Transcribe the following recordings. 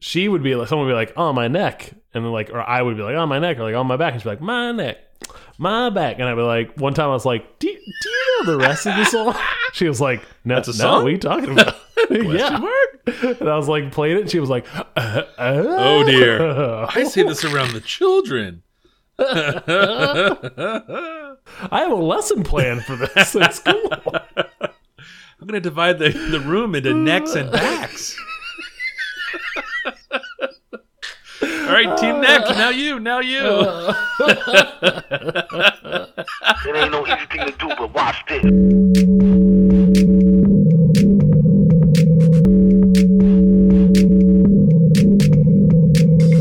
she would be like, someone would be like, on my neck, and then like, or I would be like, on my neck, or like on my back, and she'd be like, my neck, my back, and I'd be like, one time I was like, do, you- do you know the rest of the song? She was like, no, That's a no, song? what are you talking about? yeah, and I was like, playing it, and she was like, uh, Oh dear. I say this around the children. I have a lesson plan for this at school. I'm gonna divide the, the room into necks and backs. All right, team uh. neck. Now you. Now you. Uh. It ain't no easy thing to do, but watch this.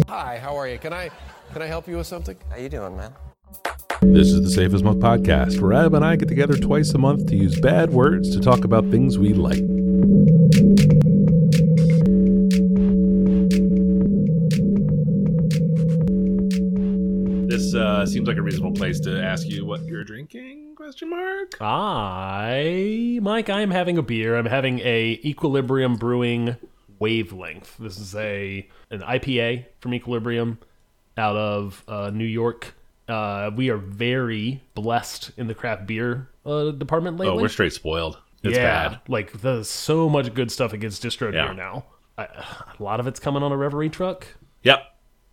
Hi, how are you? Can I can I help you with something? How you doing, man? This is the Safest as Milk podcast, where Ab and I get together twice a month to use bad words to talk about things we like. This uh, seems like a reasonable place to ask you what you're drinking? Question mark. I, Mike, I am having a beer. I'm having a Equilibrium Brewing Wavelength. This is a an IPA from Equilibrium out of uh, New York. Uh, we are very blessed in the craft beer uh, department lately. Oh, we're straight spoiled. It's yeah, bad. like there's so much good stuff against distro Yeah. here now. I, a lot of it's coming on a Reverie truck. Yep.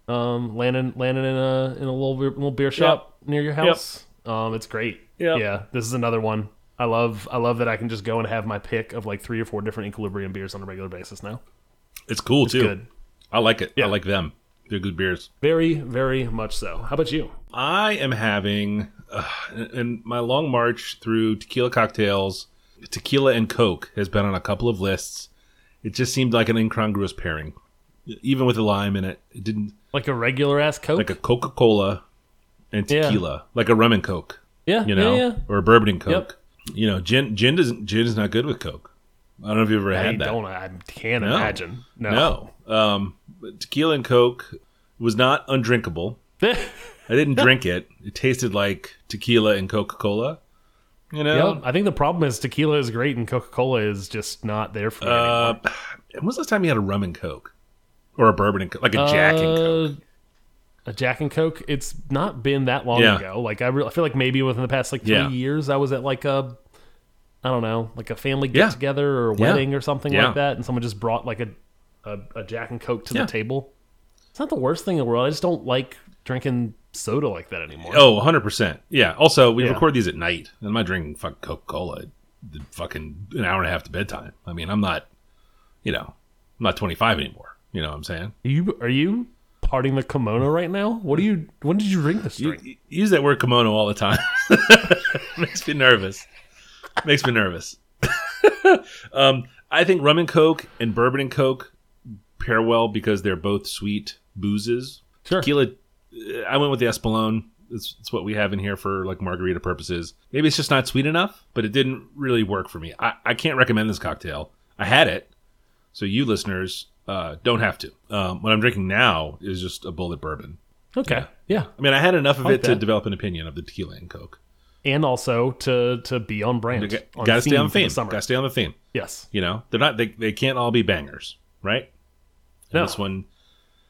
Um, landing landing in a in a little beer, little beer shop near your house. Um, it's great. Yeah, Yeah, this is another one. I love I love that I can just go and have my pick of like three or four different equilibrium beers on a regular basis now. It's cool too. Good. I like it. Yeah. I like them. They're good beers. Very very much so. How about you? I am having, uh, in my long march through tequila cocktails, tequila and Coke has been on a couple of lists. It just seemed like an incongruous pairing, even with the lime in it. It didn't Like a regular ass Coke? like a Coca Cola and Yeah. tequila, like a rum and Coke, yeah, you know, yeah, yeah. or a bourbon and Coke. You know, gin gin doesn't gin is not good with Coke. I don't know if you've ever I had that. don't. I can't No. imagine. No. No, um, but tequila and Coke was not undrinkable. I didn't drink it. It tasted like tequila and Coca Cola. You know, Yep. I think the problem is tequila is great and Coca Cola is just not there for me Uh, when was the last time you had a rum and coke, or a bourbon and coke, like a Jack and Coke? Uh, A Jack and Coke. It's not been that long Yeah. ago. Like I, re- I feel like maybe within the past like three Yeah. years, I was at like a, I don't know, like a family get together or a wedding or something like that, and someone just brought like a, a, a Jack and Coke to the table. It's not the worst thing in the world. I just don't like drinking soda like that anymore. Oh, 100 percent. Yeah. Also, we Yeah. record these at night. And I'm not drinking fucking Coca Cola. Fucking an hour and a half to bedtime. I mean, I'm not. You know, I'm not 25 anymore. You know what I'm saying? Are you are you parting the kimono right now? What do you? When did you drink this You, drink? you use that word kimono all the time. Makes me nervous. Makes me nervous. um, I think rum and coke and bourbon and coke pair well because they're both sweet boozes. Sure. Tequila, uh, I went with the Espolón. It's, it's what we have in here for like margarita purposes. Maybe it's just not sweet enough, but it didn't really work for me. I, I can't recommend this cocktail. I had it, so you listeners uh, don't have to. Um, what I'm drinking now is just a Bulleit bourbon. Okay, yeah. I mean, I had enough of like it to develop an opinion of the tequila and Coke. and also to to be on brand. You on gotta stay on the theme. summer. Gotta stay on the theme. Yes, You know, they're not. They, they can't all be bangers, right? And No. This one,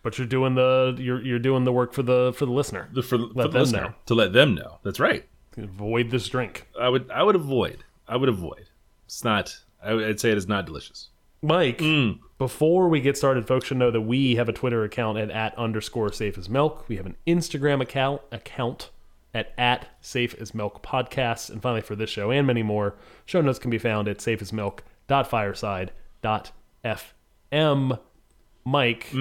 but you're doing the you're you're doing the work for the for the listener. the, for, for the them listener, know. to let them know. That's right. Avoid this drink, I would. I would avoid. I would avoid. It's not. I would I'd say it is not delicious. Mike. Mm. Before we get started, folks should know that we have a Twitter account at at underscore safe as milk. We have an Instagram account account at at safe as milk podcast. And finally, for this show and many more, show notes can be found at safeasmilk.fireside.fm. Mike,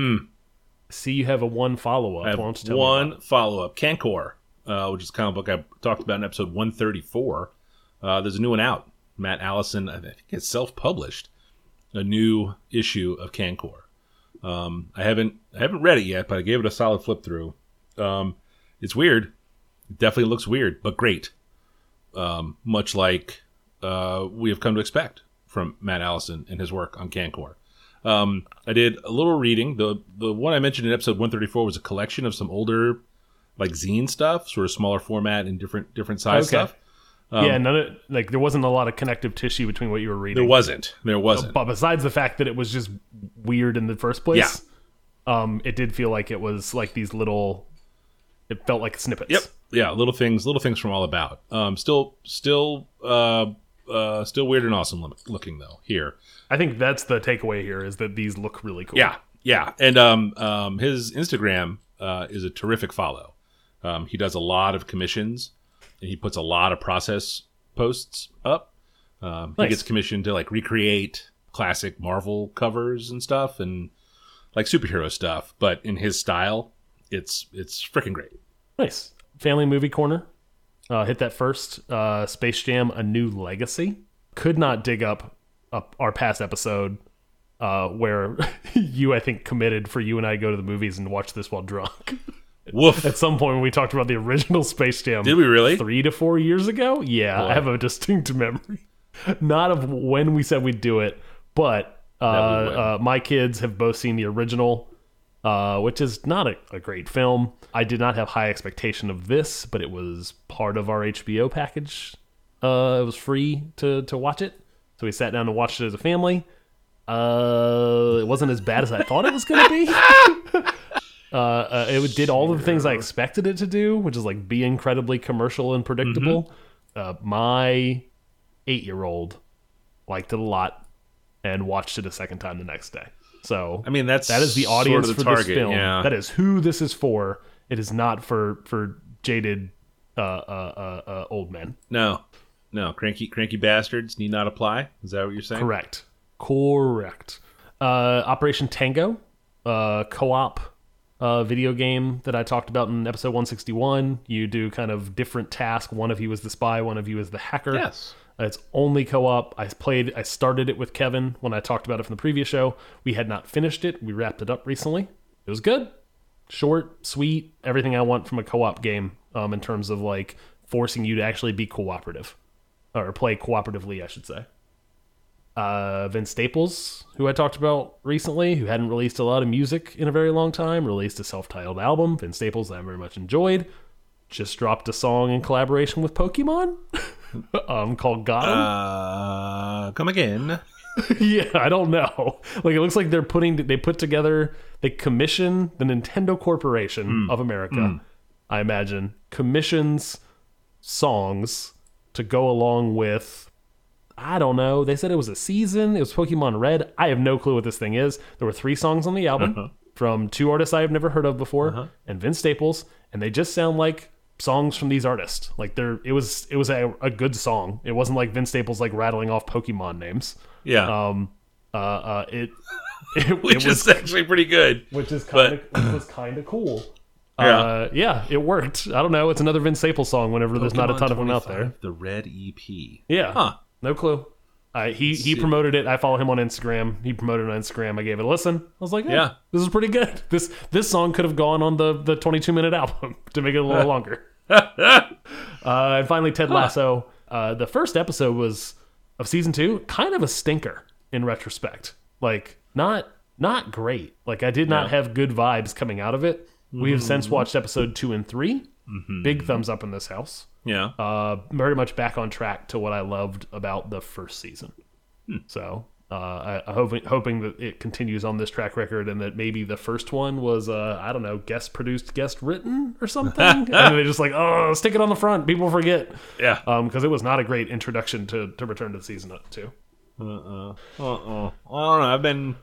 see you have a one follow up. I have Why tell one follow up. Cancor, uh, which is a comic book I talked about in episode 134. Uh, there's a new one out. Matt Allison, I think it's self published, a new issue of Cancor. Um, I haven't I haven't read it yet, but I gave it a solid flip through. Um, it's weird. It definitely looks weird, but great. Um, much like uh, we have come to expect from Matt Allison and his work on Cancor. Um, I did a little reading. The the one I mentioned in episode 134 was a collection of some older like zine stuff, sort of smaller format and different different size Okay. stuff. Yeah, none of like there wasn't a lot of connective tissue between what you were reading. There wasn't. There wasn't. but besides the fact that it was just weird in the first place. um, it did feel like it was like these little. It felt like snippets. Yep. Yeah, little things, little things from All About. Um, still, still, uh, uh, still weird and awesome looking though. Here, I think that's the takeaway here is that these look really cool. yeah, yeah, and um, um, his Instagram uh, is a terrific follow. Um, he does a lot of commissions, he puts a lot of process posts up. Um, Nice. He gets commissioned to like recreate classic Marvel covers and stuff, and like superhero stuff, but in his style. It's it's freaking great. Nice. Family movie corner. Uh, hit that first. Uh, Space Jam: A New Legacy. Could not dig up, up our past episode uh, where you, I think, committed for you and I to go to the movies and watch this while drunk. Woof. At some point, when we talked about the original Space Jam, Did we really? three to four years ago? Yeah, Boy. I have a distinct memory. Not of when we said we'd do it, but uh, That we would. uh, my kids have both seen the original, uh, which is not a, a great film. I did not have high expectation of this, but it was part of our HBO package. Uh, it was free to to watch it, so we sat down and watched it as a family. Uh, it wasn't as bad as I thought it was going to be. Uh, uh, it did all of the things I expected it to do, which is like be incredibly commercial and predictable. Mm-hmm. Uh, my eight-year-old liked it a lot and watched it a second time the next day. So I mean, that's that is the sort audience of the for target, this film. yeah. That is who this is for. It is not for for jaded uh, uh, uh, uh, old men. No, no, cranky, cranky bastards need not apply. Is that what you're saying? Correct. Correct. Uh, Operation Tango, uh, co-op uh, video game that I talked about in episode 161. You do kind of different tasks. One of you is the spy, one of you is the hacker. Yes. It's only co-op. I played. I started it with Kevin when I talked about it from the previous show. We had not finished it. We wrapped it up recently. It was good, short, sweet, everything I want from a co-op game. Um, in terms of like forcing you to actually be cooperative, or play cooperatively, I should say. Uh, Vince Staples, who I talked about recently, who hadn't released a lot of music in a very long time, released a self-titled album. Vince Staples, that I very much enjoyed. Just dropped a song in collaboration with Pokemon, um, called "Got 'Em." Uh, come again. yeah, I don't know. Like it looks like they're putting they put together they commission the Nintendo Corporation of America, I imagine, commissions songs to go along with I don't know. They said it was a season. It was Pokemon Red. I have no clue what this thing is. There were three songs on the album from two artists I have never heard of before, and Vince Staples, and they just sound like songs from these artists. Like they're it was it was a, a good song. It wasn't like Vince Staples like rattling off Pokemon names. Yeah, Um, uh, uh, it it, which it was is actually pretty good. which is but- kind of was kind of cool. Yeah. Uh, yeah, it worked. I don't know. It's another Vince Staples song. Whenever there's not a ton of them out there. The Red EP. Yeah, Huh. No clue. I, he he promoted it. I follow him on Instagram. He promoted on Instagram. I gave it a listen. I was like, yeah, Yeah. this is pretty good. This this song could have gone on the the 22 minute album to make it a little longer. uh, and finally, Ted Lasso. Uh, the first episode was of season two, kind of a stinker in retrospect. Like not not great. Like I did not Yeah. have good vibes coming out of it. We have since watched episode two and 3 Big thumbs up in this house Yeah. uh, very much back on track to what I loved about the first season. So uh, I, I hoping hoping that it continues on this track record and that maybe the first one was uh, I don't know guest produced, guest written or something, and they just like oh stick it on the front, people forget yeah. because it was not a great introduction to to return to the season two. Uh-uh. Uh-uh. I don't know. I've been.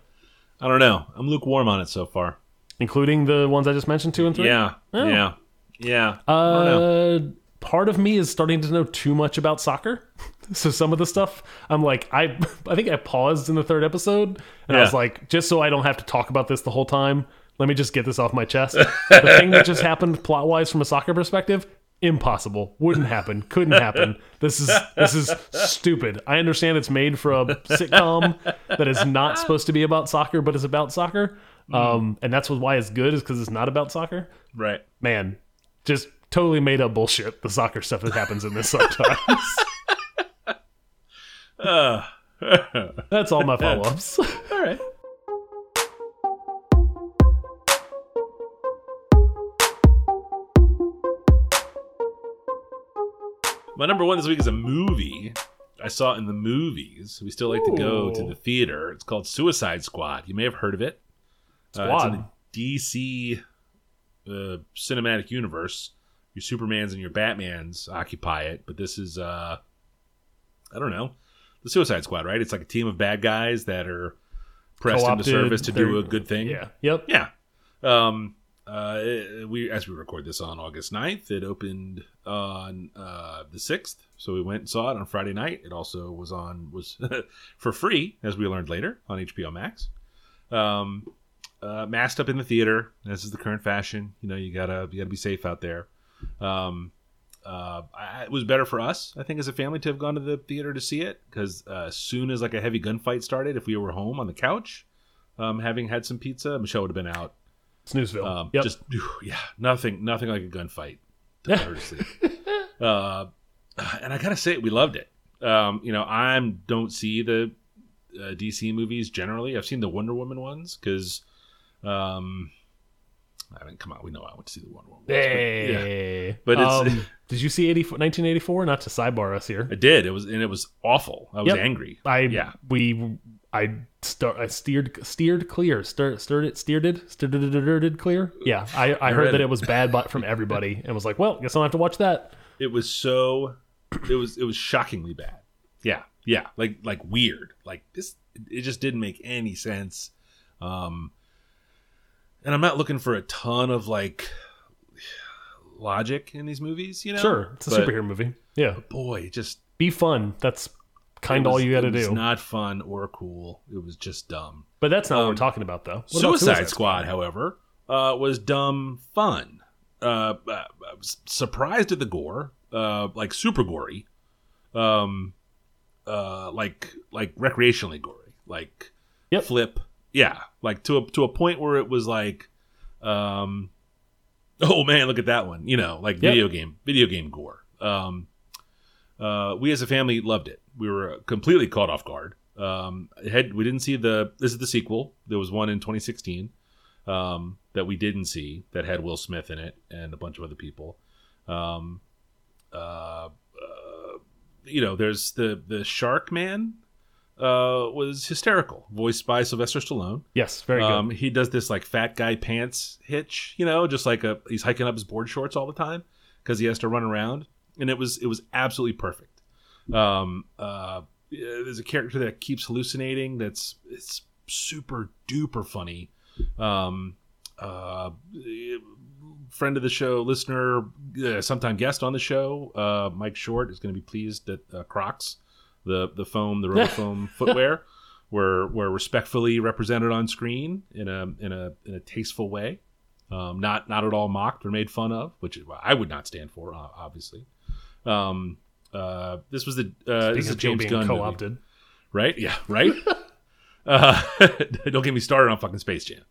I don't know. I'm lukewarm on it so far. Including the ones I just mentioned, two and three. Yeah. Oh. Yeah. Yeah. I don't know. Uh, part of me is starting to know too much about soccer. So some of the stuff, I'm like, I I think I paused in the third episode, and I was like, just so I don't have to talk about this the whole time, let me just get this off my chest. the thing that just happened plot wise from a soccer perspective, impossible, wouldn't happen, couldn't happen. This is this is stupid. I understand it's made for a sitcom that is not supposed to be about soccer, but is about soccer. Um, and that's why it's good is because it's not about soccer Right. man, just totally made up bullshit. The soccer stuff that happens in this sometimes. Uh, That's all my follow ups. all right. My number one this week is a movie I saw in the movies. We still like to go to the theater. It's called Suicide Squad. You may have heard of it. Uh, it's in Squad. the- DC uh, cinematic universe. Your Supermans and your Batmans occupy it, but this is uh, I don't know, the Suicide Squad, right? It's like a team of bad guys that are pressed into service to do a good thing. Yeah. Yep. Yeah. Um, uh, we as we record this on August 9th, it opened on uh, the 6th. So we went and saw it on Friday night. It also was on was for free, as we learned later, on HBO Max. Um, uh, masked up in the theater. This is the current fashion. You know, you gotta you gotta be safe out there. Um, uh, I, it was better for us, I think, as a family to have gone to the theater to see it because uh, as soon as like a heavy gunfight started, if we were home on the couch, um, having had some pizza, Michelle would have been out Snoozeville. um, yep. Just yeah, nothing, nothing like a gunfight. to put her to sleep. uh, and I gotta say, we loved it. Um, you know, I don't see the uh, DC movies generally. I've seen the Wonder Woman ones because, um, I mean, come on, we know I went to see the Wonder Woman. ones, but, yeah, Hey. But it's- Um, did you see 80, 1984? Not to sidebar us here. I did. It was and it was awful. I was Yep. angry. I yeah. we I start I steered steered clear stir, stirred it steered it steered it clear. Yeah, I, I heard that it. it was bad but from everybody and was like, well, guess I don't have to watch that. It was so. It was it was shockingly bad. Yeah, yeah, like like weird. Like this, it just didn't make any sense. Um, and I'm not looking for a ton of like logic in these movies. You know, Sure, it's a But, superhero movie. Yeah, Boy, just be fun. That's kind of all you got to do. Not fun or cool. It was just dumb. but that's not what um, we're talking about, though. What about Suicide, Squad, however, uh, was dumb fun. Uh, uh, I was surprised at the gore, uh, like super gory, um, uh, like like recreationally gory, like Yep. flip, yeah, like to a to a point where it was like, um, oh man, look at that one, you know, like Yep. video game video game gore. Um, uh, we as a family loved it. We were completely caught off guard. Um, it had we didn't see the this is the sequel. There was one in 2016 um, that we didn't see that had Will Smith in it and a bunch of other people. Um, uh, uh, you know, there's the the Shark Man uh, was hysterical, voiced by Sylvester Stallone. Yes, very good. Um, he does this like fat guy pants hitch, you know, just like a he's hiking up his board shorts all the time because he has to run around, and it was it was absolutely perfect. Um, uh, there's a character that keeps hallucinating. That's it's super duper funny. Um, uh, friend of the show, listener, uh, sometime guest on the show, uh, Mike Short is going to be pleased that uh, Crocs, the the foam, the rubber foam footwear, were were respectfully represented on screen in a in a in a tasteful way, um, not not at all mocked or made fun of, which I would not stand for, uh, obviously. Um, uh, this was the uh, this is Speaking a of people James Gunn co-opted. right? Yeah, right. uh, don't get me started on fucking Space Jam.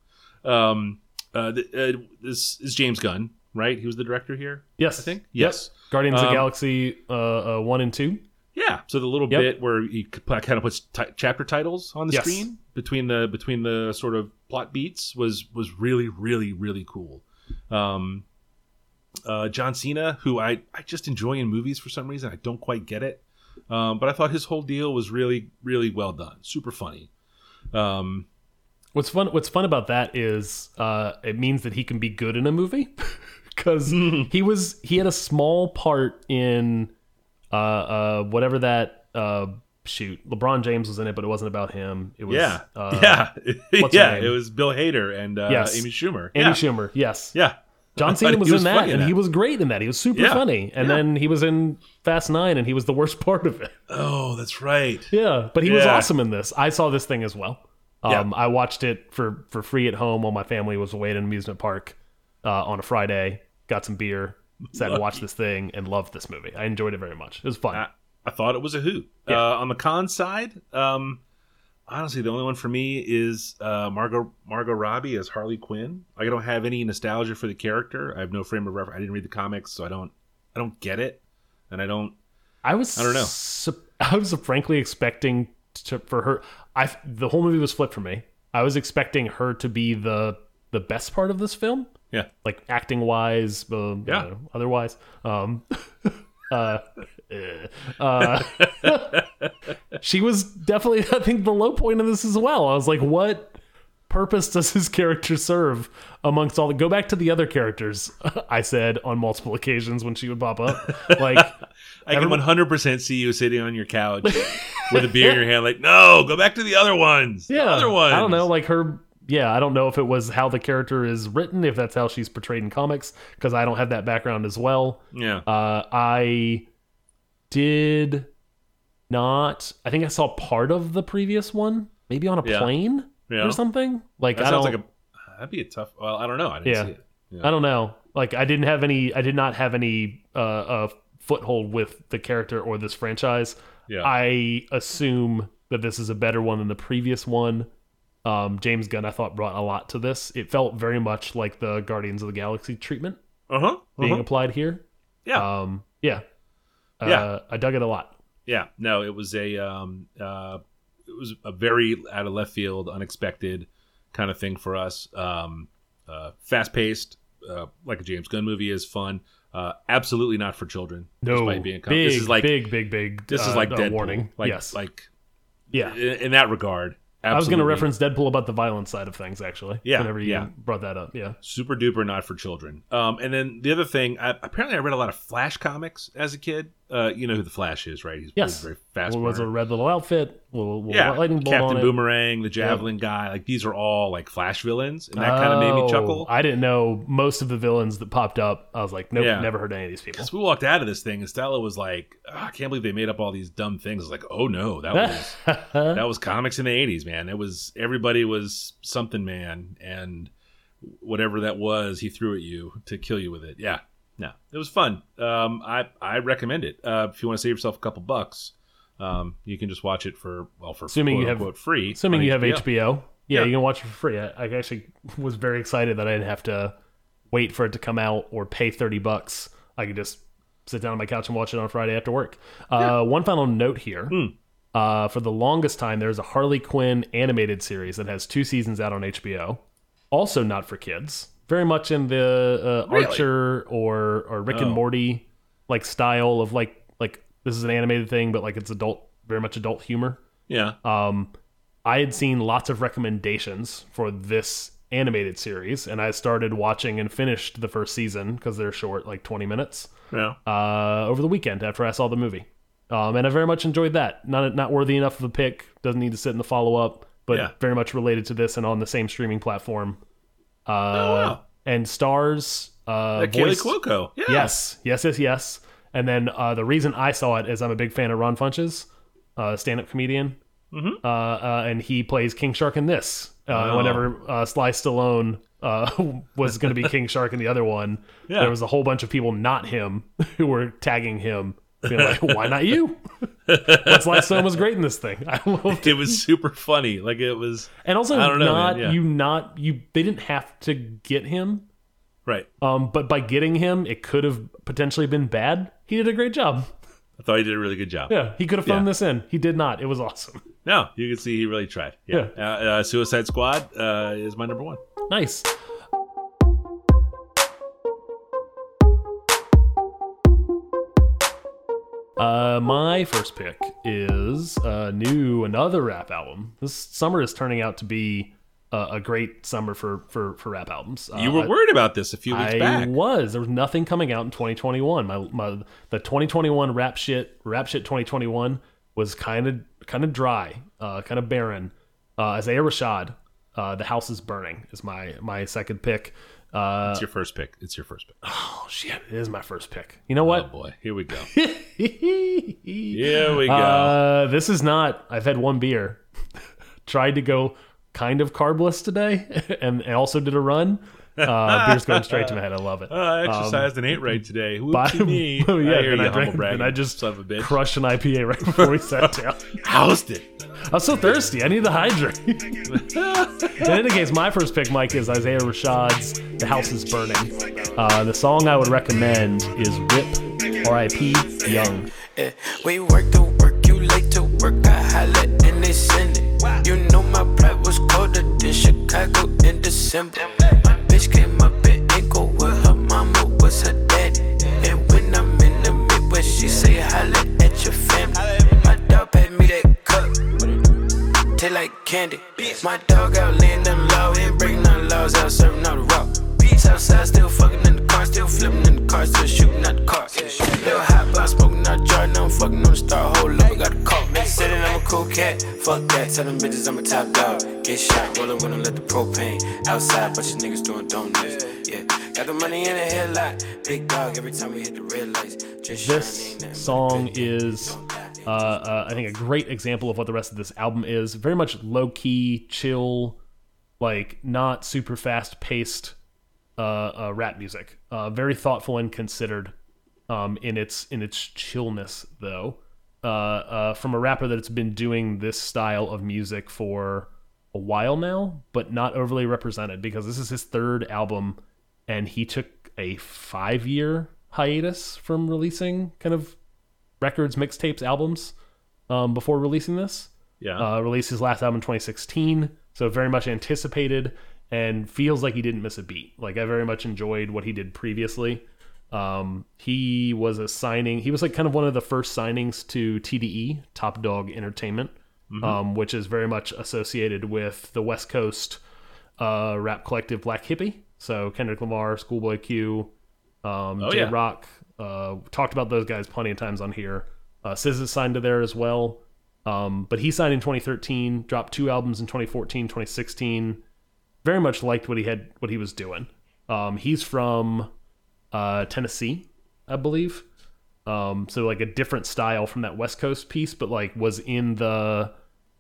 Um, uh, th- uh, this is James Gunn, right? He was the director here. Yes, I think. Yep. Yes. Guardians of the Um, Galaxy uh, uh, one and two. Yeah. So the little Yep. bit where he kind of puts chapter titles on the Yes. screen between the between the sort of plot beats was was really really really cool. Um, uh, John Cena, who I I just enjoy in movies for some reason, I don't quite get it. Um, but I thought his whole deal was really really well done, super funny. Um, What's fun? What's fun about that is uh, it means that he can be good in a movie because he was he had a small part in uh, uh, whatever that uh, shoot. LeBron James was in it, but it wasn't about him. It was Yeah, uh, yeah, yeah. It was Bill Hader and uh, Yes. Amy Schumer. Amy yeah. Schumer. Yes, Yeah, John Cena thought was, in that, and he was great in that. He was super Yeah, funny, and yeah. then he was in Fast Nine, and he was the worst part of it. Oh, that's right. Yeah, but he was awesome in this. I saw this thing as well. Um, I watched it for for free at home while my family was away at an amusement park uh, on a Friday. Got some beer, sat and watched this thing, and loved this movie. I enjoyed it very much. It was fun. I, I thought it was a hoot. Yeah. Uh, on the con side, um, honestly, the only one for me is uh, Margot Margot Robbie as Harley Quinn. I don't have any nostalgia for the character. I have no frame of reference. I didn't read the comics, so I don't I don't get it, and I don't. I was I don't know. I was frankly expecting to, for her. I the whole movie was flipped for me. I was expecting her to be the the best part of this film, Yeah, like acting wise, uh, Yeah. uh, otherwise. Um, uh, uh, she was definitely, I think, the low point of this as well. I was like, what? purpose does his character serve amongst all the go back to the other characters i said on multiple occasions when she would pop up like I can 100% see you sitting on your couch with a beer in your hand, like, no, go back to the other ones. The yeah other ones. i don't know like her yeah i don't know if it was how the character is written if that's how she's portrayed in comics because i don't have that background as well Yeah. uh i did not i think i saw part of the previous one maybe on a Yeah. plane Yeah. or something like that i sounds don't like a. That'd be a tough. Well, I don't know. I didn't Yeah. see it. Yeah. I don't know. Like I didn't have any. I did not have any uh, uh, foothold with the character or this franchise. Yeah. I assume that this is a better one than the previous one. Um, James Gunn, I thought, brought a lot to this. It felt very much like the Guardians of the Galaxy treatment Uh huh. being applied here. Yeah. Um, yeah. Uh, Yeah. I dug it a lot. Yeah, no, it was a um, uh, it was a very out of left field, unexpected kind of thing for us. Um, uh, fast paced, uh, like a James Gunn movie is fun. Uh, absolutely not for children. No, despite being big, this is like big, big, big. this is uh, like uh, Deadpool. warning. Like, yes. like yeah. in, in that regard. I was going to reference Deadpool about the violence side of things, actually. Yeah, Whenever you yeah. brought that up. Yeah. super duper not for children. Um, and then the other thing, I, apparently, I read a lot of Flash comics as a kid. Uh, you know who the Flash is, right? He's Yes. very fast. Well, was a red little outfit, little, little yeah, lightning bolt Captain it. Boomerang, the Javelin guy, like these are all like Flash villains, and that kind of made me Oh, chuckle. I didn't know most of the villains that popped up. I was like, nope, Yeah. never heard any of these people. Because we walked out of this thing, and Stella was like, "Ah, "I can't believe they made up all these dumb things." I was like, "Oh no, that was that was comics in the '80s, man. It was everybody was something, man, and whatever that was, he threw at you to kill you with it. Yeah, no, it was fun. Um, I I recommend it. Uh, if you want to save yourself a couple bucks, um, you can just watch it for well for Assuming quote you have- free. Assuming you have HBO. Yeah, Yeah. you can watch it for free. I, I actually was very excited that I didn't have to wait for it to come out or pay 30 bucks. I could just sit down on my couch and watch it on Friday after work. Uh, One final note here. Hmm. Uh, for the longest time, there's a Harley Quinn animated series that has two seasons out on HBO. Also not for kids. Very much in the uh, Really? Archer or or Rick and Oh. Morty like style of like like this is an animated thing, but like it's adult, very much adult humor. Yeah, Um, I had seen lots of recommendations for this animated series, and I started watching and finished the first season because they're short, like 20 minutes, yeah. uh, over the weekend after I saw the movie. Um, and I very much enjoyed that. Not not worthy enough of a pick. Doesn't need to sit in the follow up, but Yeah. very much related to this and on the same streaming platform. Uh, Oh, wow. And stars. Uh, Kaley voice- Cuoco. Yeah. Yes, yes, yes, yes. And then uh, the reason I saw it is I'm a big fan of Ron Funches, uh, stand-up comedian, Mhm. uh, uh, and he plays King Shark in this. Uh, Oh. Whenever uh, Sly Stallone uh, was going to be King Shark in the other one, Yeah. there was a whole bunch of people, not him, who were tagging him. Being like, why not you? Sly Stallone was great in this thing. I loved It It was super funny. Like it was and also I don't know, not man, yeah. you not you. They didn't have to get him, right. um, but by getting him, it could have potentially been bad. He did a great job. I thought he did a really good job. Yeah, he could have phoned Yeah. this in. He did not. It was awesome. No, you can see he really tried. Yeah. Uh, uh, Suicide Squad uh, is my number one. Nice. Uh, my first pick is a new another rap album. This summer is turning out to be a, a great summer for for for rap albums. Uh, You were worried about this a few weeks I back. was. There was nothing coming out in 2021. My my the 2021 rap shit rap shit 2021 was kind of kind of dry, uh, kind of barren. Uh, Isaiah Rashad, uh, The House is Burning is my my second pick. Uh, It's your first pick. It's your first pick. oh shit, it is my first pick. You know what? Oh boy, here we go. Here we go. Uh, this is not. I've had one beer. Tried to go kind of carbless today, and, and also did a run. Uh, beer's going straight to my head. I love it. Uh, I exercised and ate right today. By- Whoopsie me. Oh, yeah, I hear then you, I, drank, humble bragging, and I just son of a bitch. crushed an IPA right before we sat down. Housed it. I was so thirsty. I need to hydrate. In any case, my first pick, Mike, is Isaiah Rashad's "The House Is Burning." Uh, the song I would recommend is "Rip," R.I.P. Young. We work to work, you late to work, I holla and they send it. You know my pride was colder than Chicago in December. Taste like candy. My dog out laying them law, we ain't breaking none laws, out serving all the rock. Southside still fucking in the car, still flipping in the car, still shooting at the car. Little hot box smoking out jar, now I'm fucking on the star, hold up, I got a call. Bitch said that I'm a cool cat, fuck that, tell them bitches I'm a top dog. Get shot, rollin' when I let the propane outside, bunch of niggas doing donuts. Yeah, got the money in the headlight, big dog every time we hit the red lights. Just This song is, uh, uh, I think, a great example of what the rest of this album is. Very much low key, chill, like not super fast paced uh, uh, rap music. Uh, very thoughtful and considered um, in its in its chillness, though. From a rapper that's been doing this style of music for a while now, but not overly represented because this is his third album, and he took a five year hiatus from releasing kind of records, mixtapes, albums um, before releasing this Yeah. uh, released his last album in 2016, so very much anticipated and feels like he didn't miss a beat. Like I very much enjoyed what he did previously. Um, he was a signing. He was like kind of one of the first signings to TDE, Top Dawg Entertainment, um, which is very much associated with the West Coast uh, rap collective Black Hippie. So Kendrick Lamar, Schoolboy Q, um, Oh, J yeah. Uh, talked about those guys plenty of times on here. Uh, SZA signed to there as well. Um, but he signed in 2013, dropped two albums in 2014, 2016. Very much liked what he had, what he was doing. Um, he's from uh, Tennessee, I believe. Um, so like a different style from that West Coast piece, but like was in the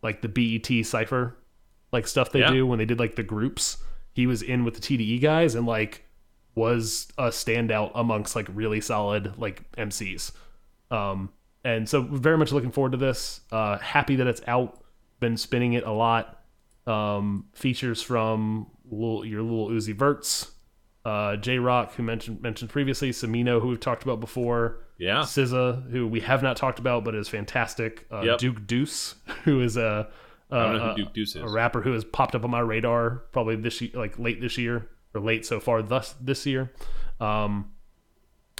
like the BET cipher like stuff they Yeah. do when they did like the groups. He was in with the TDE guys and like was a standout amongst like really solid like MCs. Um, and so very much looking forward to this. Uh, happy that it's out. Been spinning it a lot. Um, features from Lil, your little Uzi Verts, uh, Jay Rock, who mentioned mentioned previously, Smino, who we've talked about before, yeah. SZA, who we have not talked about but is fantastic, uh, Yep. Duke Deuce, who is a I don't know uh, who Duke Deuce is. a rapper who has popped up on my radar probably this year, like late this year or late so far thus this year. Um,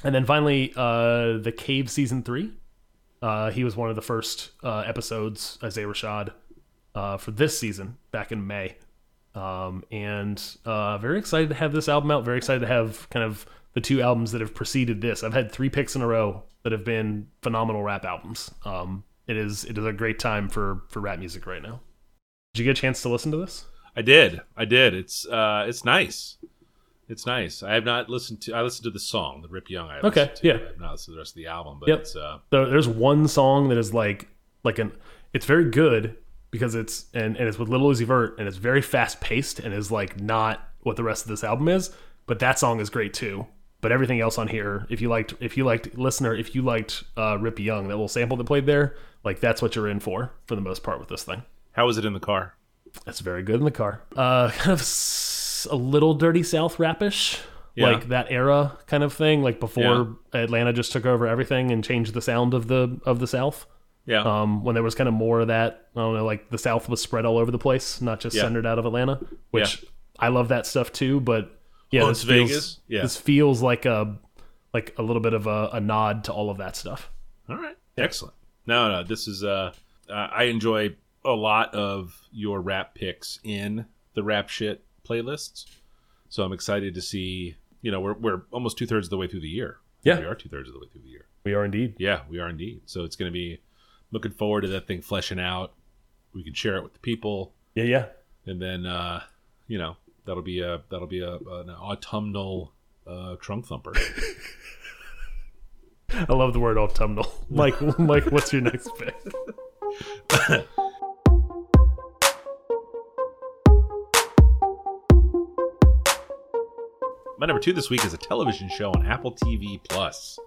and then finally, uh, the Cave season three. Uh, he was one of the first uh, episodes, Isaiah Rashad, uh, for this season back in May. Um, and uh, very excited to have this album out. Very excited to have kind of the two albums that have preceded this. I've had three picks in a row that have been phenomenal rap albums. Um, it is it is a great time for for rap music right now. Did you get a chance to listen to this? I did. I did. It's uh it's nice. It's nice. I have not listened to I listened to the song, the Rip Young I Okay, listened to. yeah. I have not listened to the rest of the album, but Yep. it's uh There, there's one song that is like like an it's very good because it's and, and it's with Little Uzi Vert and it's very fast paced and is like not what the rest of this album is. But that song is great too. But everything else on here, if you liked if you liked listener, if you liked uh, Rip Young, that little sample that played there, like that's what you're in for for the most part with this thing. how was it in the car? That's very good in the car. Uh, kind of s- a little dirty South rapish, Yeah. like that era kind of thing, like before Atlanta just took over everything and changed the sound of the of the South. Yeah. Um, when there was kind of more of that, I don't know, like the South was spread all over the place, not just Yeah. centered out of Atlanta. Which I love that stuff too, but yeah, Oh, this feels, Vegas? Yeah. this feels like a like a little bit of a, a nod to all of that stuff. All right. Excellent. No, no, this is uh I enjoy a lot of your rap picks in the rap shit playlists. So I'm excited to see, you know, we're we're almost two thirds of the way through the year. Yeah. We are two thirds of the way through the year. We are indeed. Yeah, we are indeed. So it's gonna be looking forward to that thing fleshing out. We can share it with the people Yeah, yeah. and then uh, you know, that'll be a that'll be a an autumnal uh, trunk thumper. I love the word autumnal. Mike, Mike, what's your next pick? My number two this week is a television show on Apple TV Plus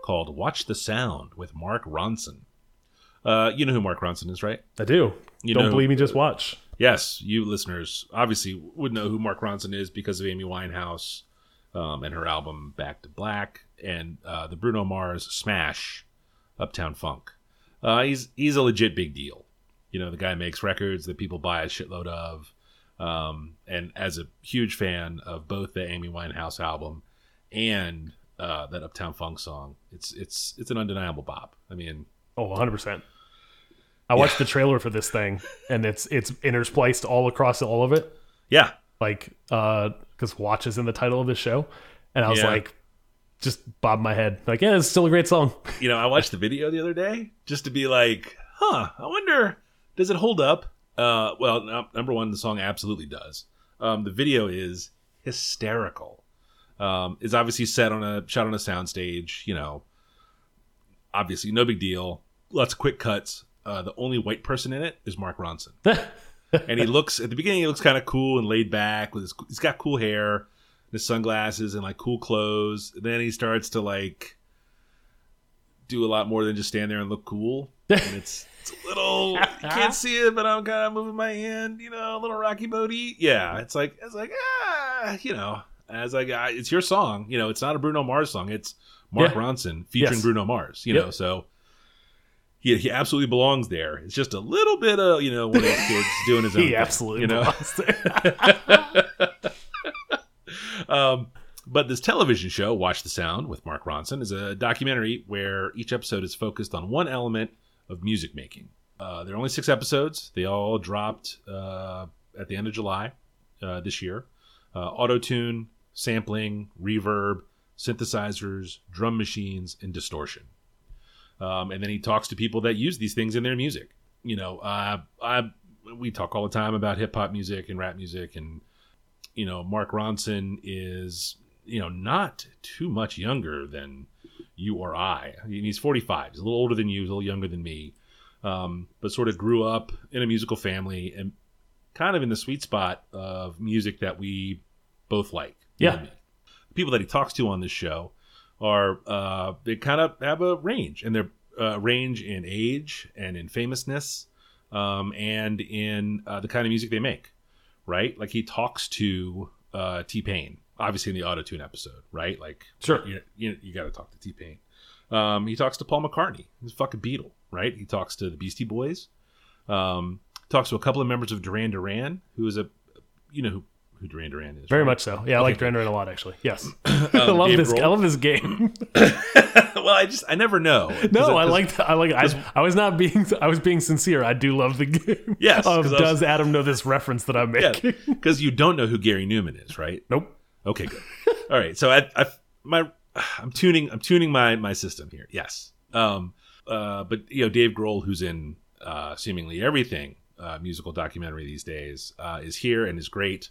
called Watch the Sound with Mark Ronson. Uh, you know who Mark Ronson is, right? I do. You Don't believe me, just watch. Yes, you listeners obviously would know who Mark Ronson is because of Amy Winehouse um, and her album Back to Black and uh, the Bruno Mars smash Uptown Funk. Uh, he's he's a legit big deal. You know, the guy makes records that people buy a shitload of. Um, and as a huge fan of both the Amy Winehouse album and uh, that Uptown Funk song, it's it's it's an undeniable bop. I mean, Oh, 100%. I watched the trailer for this thing, and it's it's interspliced all across all of it. yeah, like uh because watch is in the title of the show, and I was Yeah. like, just bob my head like, yeah, it's still a great song. you know, I watched the video the other day just to be like, huh, I wonder, does it hold up? Uh, well, no, number one, the song absolutely does. Um, the video is hysterical. Um, it's obviously set on a shot on a soundstage. You know, obviously no big deal. Lots of quick cuts. Uh, the only white person in it is Mark Ronson, and he looks at the beginning. He looks kind of cool and laid back. With his, he's got cool hair, his sunglasses, and like cool clothes. then he starts to like do a lot more than just stand there and look cool. And it's it's a little you can't see it, but I'm kind of moving my hand, you know, a little Rocky Bodie. Yeah, it's like it's like ah, you know, as I got, it's your song, you know, it's not a Bruno Mars song. It's Mark Yeah. Ronson featuring Yes. Bruno Mars, you Yep. know, so. He, he absolutely belongs there. It's just a little bit of you know one of those kids doing his own. He thing, absolutely you know. belongs there. Um, but this television show, Watch the Sound with Mark Ronson, is a documentary where each episode is focused on one element of music making. Uh, there are only six episodes. They all dropped uh, at the end of July uh, this year. Uh, Auto tune, sampling, reverb, synthesizers, drum machines, and distortion. Um, and then he talks to people that use these things in their music. You know, uh, I we talk all the time about hip hop music and rap music and you know, Mark Ronson is, you know, not too much younger than you or I. Mean, he's 45. He's a little older than you, he's a little younger than me, um, but sort of grew up in a musical family and kind of in the sweet spot of music that we both like. Yeah. me. The people that he talks to on this show are, uh, they kind of have a range, and they're uh, range in age and in famousness um, and in uh, the kind of music they make right? Like he talks to uh, T Pain, obviously in the auto tune episode, right? Like, Sure. you you, you got to talk to T Pain. Um, he talks to Paul McCartney, he's a fucking Beatle, right? He talks to the Beastie Boys. Um, talks to a couple of members of Duran Duran, who is a, you know who who Duran Duran is, Very right? much so. Yeah, I like Duran Duran a lot actually. Yes, I Um, love Dave this. I love this game. well, I just I never know. No, I I like. I like. I, I was not being. I was being sincere. I do love the game. Yes, Of I was- does Adam know this reference that I'm making? because you don't know who Gary Numan is, right? Nope. Okay, good. All right, so I, I my I'm tuning I'm tuning my my system here. Yes. Um. Uh. But you know, Dave Grohl, who's in uh, seemingly everything uh, musical documentary these days, uh, is here and is great.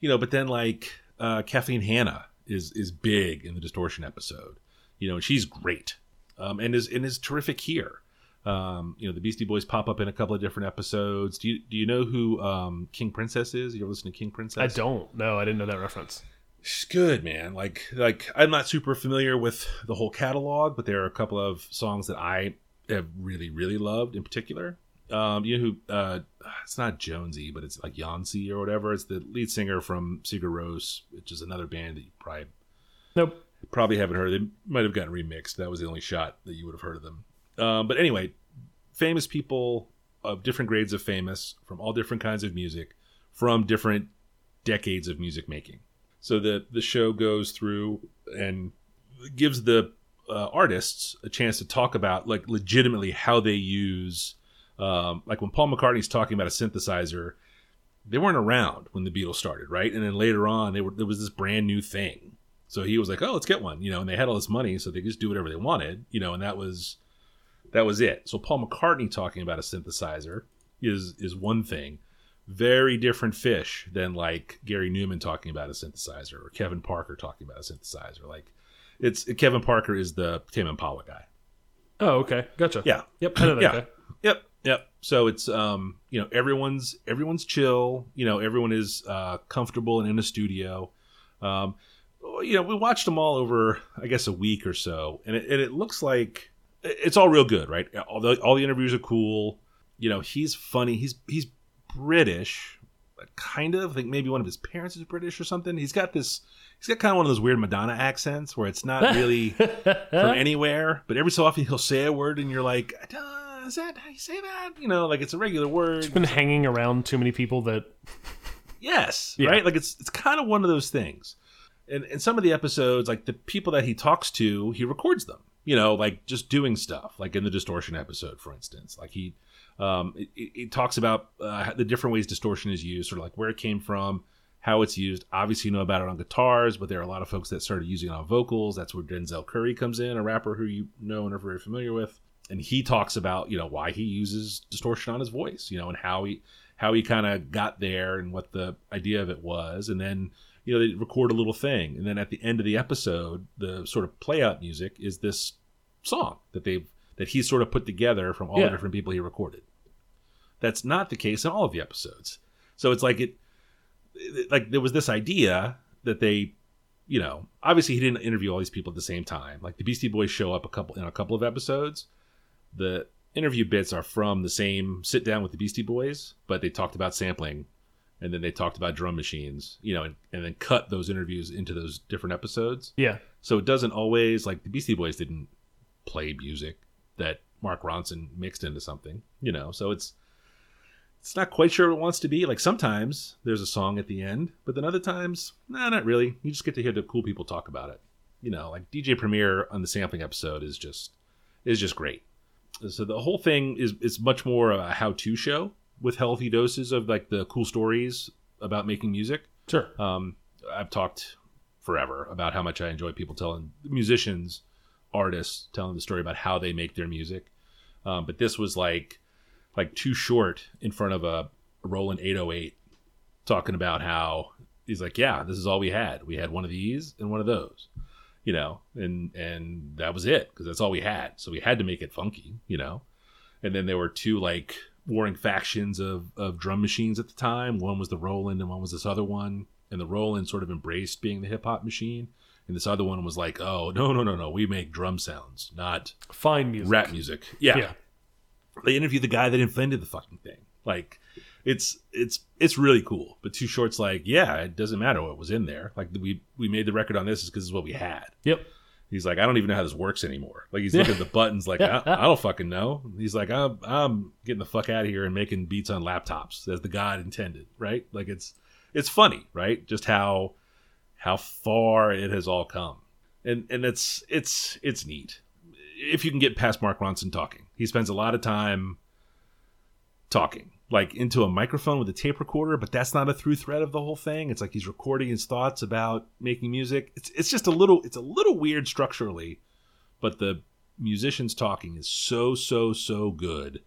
You know, but then like uh, Kathleen Hanna is is big in the distortion episode. You know, and she's great, um, and is and is terrific here. Um, you know, the Beastie Boys pop up in a couple of different episodes. Do you do you know who um, King Princess is? You ever listen to King Princess? I don't. No, I didn't know that reference. She's good, man. Like like I'm not super familiar with the whole catalog, but there are a couple of songs that I have really really loved in particular. Um, you know who? Uh, it's not Jonesy, but it's like Yancey or whatever. It's the lead singer from Sigur Rós, which is another band that you probably Nope. probably haven't heard. They might have gotten remixed. That was the only shot that you would have heard of them. Um, but anyway, famous people of different grades of famous from all different kinds of music, from different decades of music making. So the the show goes through and gives the uh, artists a chance to talk about like legitimately how they use um, like when Paul McCartney's talking about a synthesizer they weren't around when the Beatles started, right? And then later on, they were there was this brand new thing. So he was like, "Oh, let's get one," you know. And they had all this money, so they could just do whatever they wanted, you know. And that was that was it. So Paul McCartney talking about a synthesizer is is one thing, very different fish than like Gary Numan talking about a synthesizer or Kevin Parker talking about a synthesizer. Like it's Kevin Parker is the Tame Impala guy. Oh, okay. Gotcha. Yeah. Yep. I know that Yeah. guy. Yep, yep. So it's um, you know, everyone's everyone's chill. You know, everyone is uh, comfortable and in a studio. Um, you know, we watched them all over, I guess, a week or so, and it, and it looks like it's all real good, right? All the all the interviews are cool. You know, he's funny. He's he's British, kind of. I think maybe one of his parents is British or something. He's got this. He's got kind of one of those weird Madonna accents where it's not really from anywhere, but every so often he'll say a word and you're like, "Uh, is that how you say that? You know, like it's a regular word. It's been hanging around too many people that Yes, Yeah. right. Like it's it's kind of one of those things. And in some of the episodes, like the people that he talks to, he records them. You know, like just doing stuff. Like in the distortion episode, for instance, like he um, it, it talks about uh, the different ways distortion is used, sort of like where it came from, how it's used. Obviously, you know about it on guitars, but there are a lot of folks that started using it on vocals. That's where Denzel Curry comes in, a rapper who you know and are very familiar with. And he talks about you know why he uses distortion on his voice, you know, and how he how he kind of got there and what the idea of it was, and then you know they record a little thing, and then at the end of the episode, the sort of play out music is this song that they've that he's sort of put together from all Yeah. the different people he recorded. That's not the case in all of the episodes. So it's like it, it- like there was this idea that they, you know, obviously he didn't interview all these people at the same time. Like the Beastie Boys show up a couple in a couple of episodes. The interview bits are from the same sit down with the Beastie Boys, but they talked about sampling and then they talked about drum machines, you know, and, and then cut those interviews into those different episodes. Yeah. So it doesn't always like the Beastie Boys didn't play music that Mark Ronson mixed into something, you know. So it's it's not quite sure what it wants to be. Like sometimes there's a song at the end, but then other times, nah, not really. You just get to hear the cool people talk about it. You know, like DJ Premier on the sampling episode is just is just great. So the whole thing is is much more a how-to show with healthy doses of like the cool stories about making music. Sure. Um, I've talked forever about how much I enjoy people telling musicians, artists telling the story about how they make their music. Um, but this was like like Too Short in front of a Roland 808 talking about how he's like, yeah, this is all we had. We had one of these and one of those, you know, and and that was it because that's all we had. So we had to make it funky, you know. And then there were two like warring factions of of drum machines at the time. One was the Roland and one was this other one. And the Roland sort of embraced being the hip hop machine. And this other one was like, oh no no no no, we make drum sounds, not Fine music. rap music. Yeah. Yeah. They interviewed the guy that invented the fucking thing. Like it's it's it's really cool. But Too Short's like, yeah, it doesn't matter what was in there. Like we we made the record on this is because it's what we had. Yep. He's like, I don't even know how this works anymore. Like he's looking at the buttons, like I, I don't fucking know. He's like, I'm I'm getting the fuck out of here and making beats on laptops as the God intended, right? Like it's it's funny, right? Just how how far it has all come, and and it's it's it's neat if you can get past Mark Ronson talking. He spends a lot of time talking, like into a microphone with a tape recorder, but that's not a through thread of the whole thing. It's like he's recording his thoughts about making music. It's it's just a little it's a little weird structurally, but the musicians talking is so so so good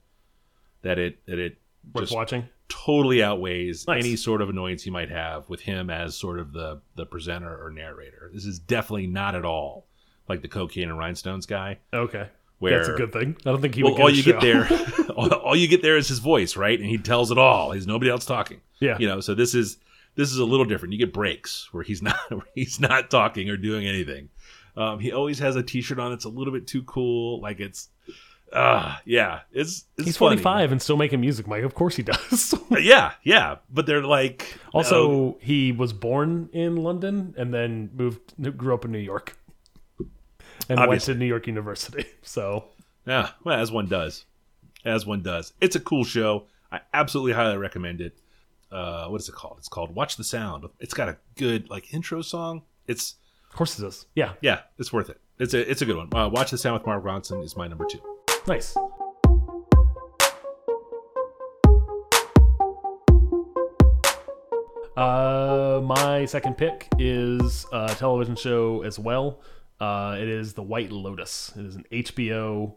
that it that it Worth just watching. totally outweighs Nice. any sort of annoyance you might have with him as sort of the the presenter or narrator. This is definitely not at all like the cocaine and rhinestones guy. Okay. Where That's a good thing. I don't think he well, would get all you show. get there, all, all you get there is his voice, right? And he tells it all. He's nobody else talking. Yeah. you know. So this is this is a little different. You get breaks where he's not where he's not talking or doing anything. Um, he always has a T-shirt on. It's a little bit too cool. Like it's, uh yeah, it's, it's He's funny. 45 and still making music, Mike. Of course he does. Yeah, yeah, but they're like also, no, he was born in London and then moved, grew up in New York, and went to New York University. So Yeah, well, as one does, as one does. It's a cool show. I absolutely highly recommend it. Uh, what is it called? It's called Watch the Sound. It's got a good like intro song. It's of course it does. Yeah. yeah, it's worth it. It's a it's a good one. Uh, Watch the Sound with Mark Ronson is my number two. Nice. Uh, my second pick is a television show as well. Uh, it is The White Lotus. It is an HBO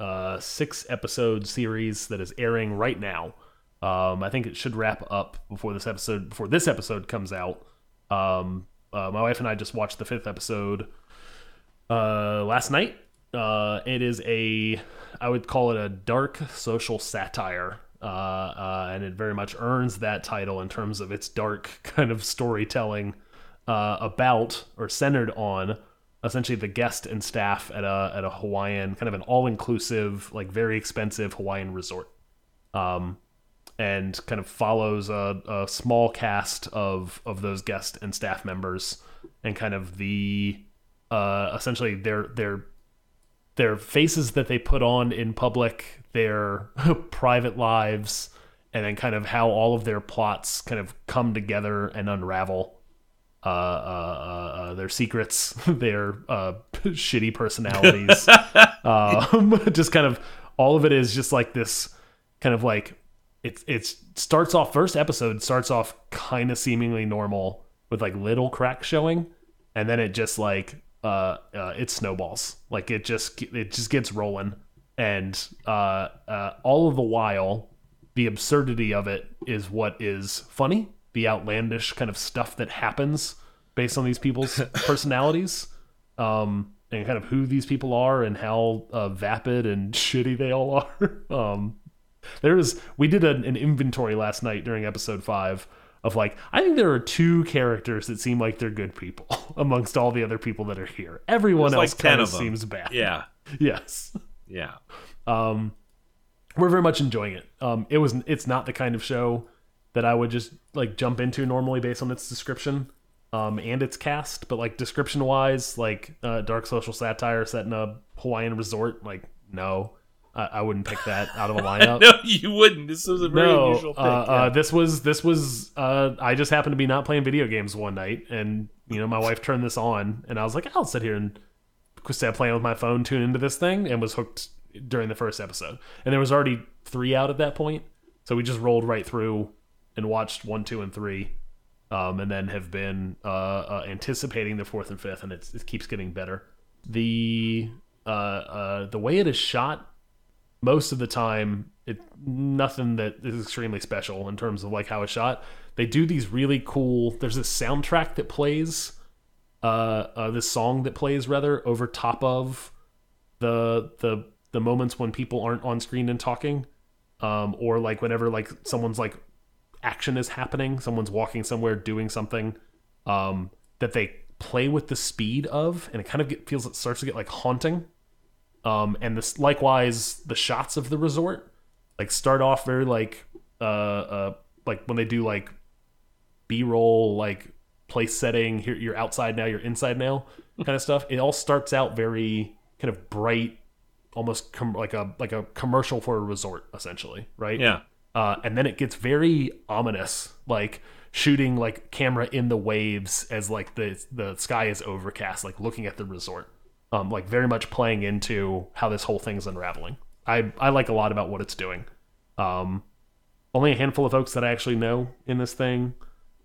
uh, six episode series that is airing right now. Um, I think it should wrap up before this episode before this episode comes out. Um, uh, my wife and I just watched the fifth episode uh, last night. Uh, it is a, I would call it a dark social satire, uh, uh, and it very much earns that title in terms of its dark kind of storytelling uh, about or centered on essentially the guest and staff at a at a Hawaiian kind of an all inclusive, like very expensive Hawaiian resort. Um, and kind of follows a, a small cast of of those guest and staff members and kind of the uh essentially their their their faces that they put on in public their private lives and then kind of how all of their plots kind of come together and unravel uh, uh, uh, uh, their secrets, their uh, shitty personalities. um, just kind of all of it is just like this kind of like it's it's starts off first episode starts off kind of seemingly normal with like little cracks showing, and then it just like uh, uh it snowballs. Like it just it just gets rolling, and uh, uh all of the while, the absurdity of it is what is funny. The outlandish kind of stuff that happens based on these people's personalities, um, and kind of who these people are and how uh, vapid and shitty they all are. um, there is we did an, an inventory last night during episode five of like I think there are two characters that seem like they're good people amongst all the other people that are here. Everyone There's else like kind of seems bad. Yeah. Yes. Yeah. Um, we're very much enjoying it. Um, it was it's not the kind of show that I would just like jump into normally based on its description um, and its cast, but like description wise, like uh, dark social satire set in a Hawaiian resort, like no, I, I wouldn't pick that out of a lineup. No, you wouldn't. This was a very no, unusual pick. uh, uh, this was this was uh, I just happened to be not playing video games one night, and you know my wife turned this on, and I was like, I'll sit here and instead playing with my phone, tune into this thing, and was hooked during the first episode. And there was already three out at that point, so we just rolled right through and watched one, two, and three, um, and then have been uh, uh, anticipating the fourth and fifth, and it's, it keeps getting better. The uh, uh, the way it is shot, most of the time, it nothing that is extremely special in terms of like how it's shot. They do these really cool. There's this soundtrack that plays uh, uh this song that plays rather over top of the the the moments when people aren't on screen and talking um or like whenever like someone's like action is happening someone's walking somewhere doing something um that they play with the speed of and it kind of get, feels it starts to get like haunting um and this likewise the shots of the resort like start off very like uh uh like when they do like b-roll like place setting here you're outside now you're inside now kind of stuff. It all starts out very kind of bright almost com- like a like a commercial for a resort essentially right? Yeah. uh, and then it gets very ominous like shooting like camera in the waves as like the the sky is overcast like looking at the resort um like very much playing into how this whole thing's unraveling i i like a lot about what it's doing um only a handful of folks that i actually know in this thing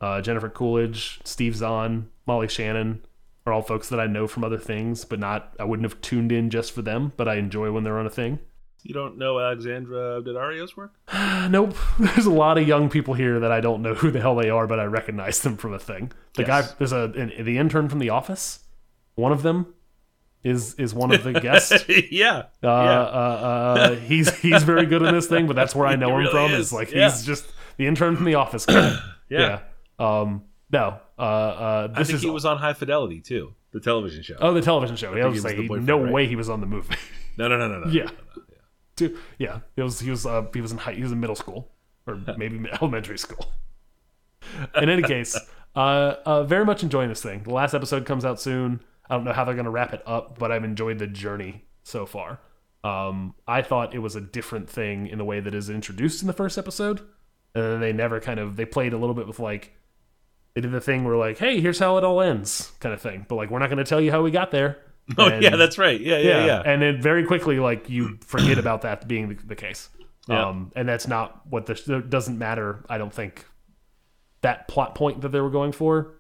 uh jennifer coolidge steve zahn molly shannon are all folks that i know from other things but not i wouldn't have tuned in just for them but i enjoy when they're on a thing You don't know Alexandra Daddario's work? Nope. There's a lot of young people here that I don't know who the hell they are, but I recognize them from a thing. The Yes. guy, there's a an, the intern from The Office. One of them is is one of the guests. Uh, yeah. uh, yeah. uh, he's he's very good in this thing, but that's where I know him really from. is, Is like yeah. he's just the intern from The Office guy. Yeah. Um. No. Uh. uh I think is he was on High Fidelity too, the television show. oh the television show. I, think was was like, no right? way he was on the movie. No, no, no, no, no. Yeah. Dude, yeah, he was he was uh, he was in high, he was in middle school or maybe elementary school. In any case, uh, uh, very much enjoying this thing. The last episode comes out soon. I don't know how they're going to wrap it up, but I've enjoyed the journey so far. Um, I thought it was a different thing in the way that is introduced in the first episode, and then they never kind of they played a little bit with like they did the thing where like, hey, here's how it all ends, kind of thing. But like, we're not going to tell you how we got there. Oh And- yeah, that's right. Yeah, yeah, yeah. and then very quickly, like you forget about that being the, the case. Yeah. Um, and that's not what the doesn't matter. I don't think that plot point that they were going for.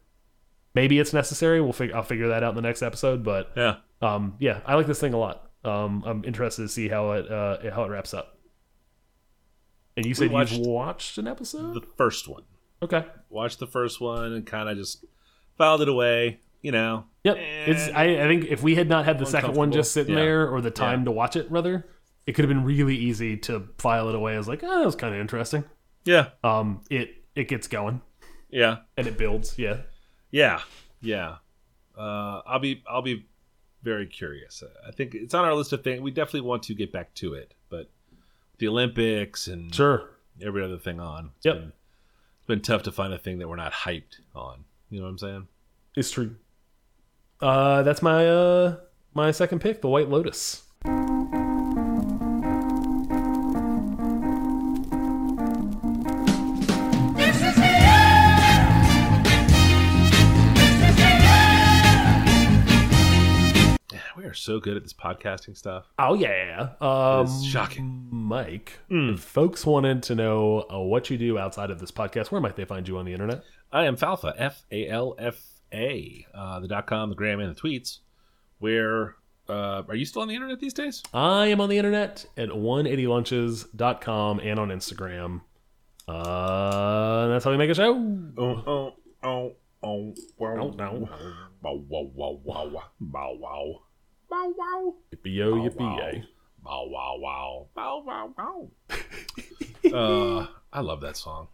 Maybe it's necessary. We'll figure. I'll figure that out in the next episode. But yeah. um, yeah, I like this thing a lot. Um, I'm interested to see how it uh, how it wraps up. And you said watched you've watched an episode. The first one. okay. Watched the first one and kind of just filed it away. You know. Yep. It's. I, I think if we had not had the second one just sitting Yeah. there or the time Yeah. to watch it, rather, it could have been really easy to file it away as like, oh, that was kind of interesting. yeah. Um, it it gets going Yeah. and it builds. Yeah. Yeah. Yeah. Uh, I'll be I'll be very curious. I think it's on our list of things. We definitely want to get back to it, but the Olympics and Sure. every other thing on. It's Yep. Been, it's been tough to find a thing that we're not hyped on. You know what I'm saying? It's true. Uh, that's my uh my second pick, the White Lotus. So good at this podcasting stuff. Oh yeah. Um, It's shocking. Mike. Mm. If folks wanted to know uh, what you do outside of this podcast, where might they find you on the internet? I am Falfa, F A L F A, uh, the dot com, the gram, and the tweets. Where uh, are you still on the internet these days? I am on the internet at 180lunches.com and on Instagram. Uh, that's how we make a show. Oh, oh, oh, oh, wow, wow, wow, wow, wow, wow, wow, wow, wow. Yippee yo, yippee wow. Bow, wow, wow. Wow, wow. uh, I love that song.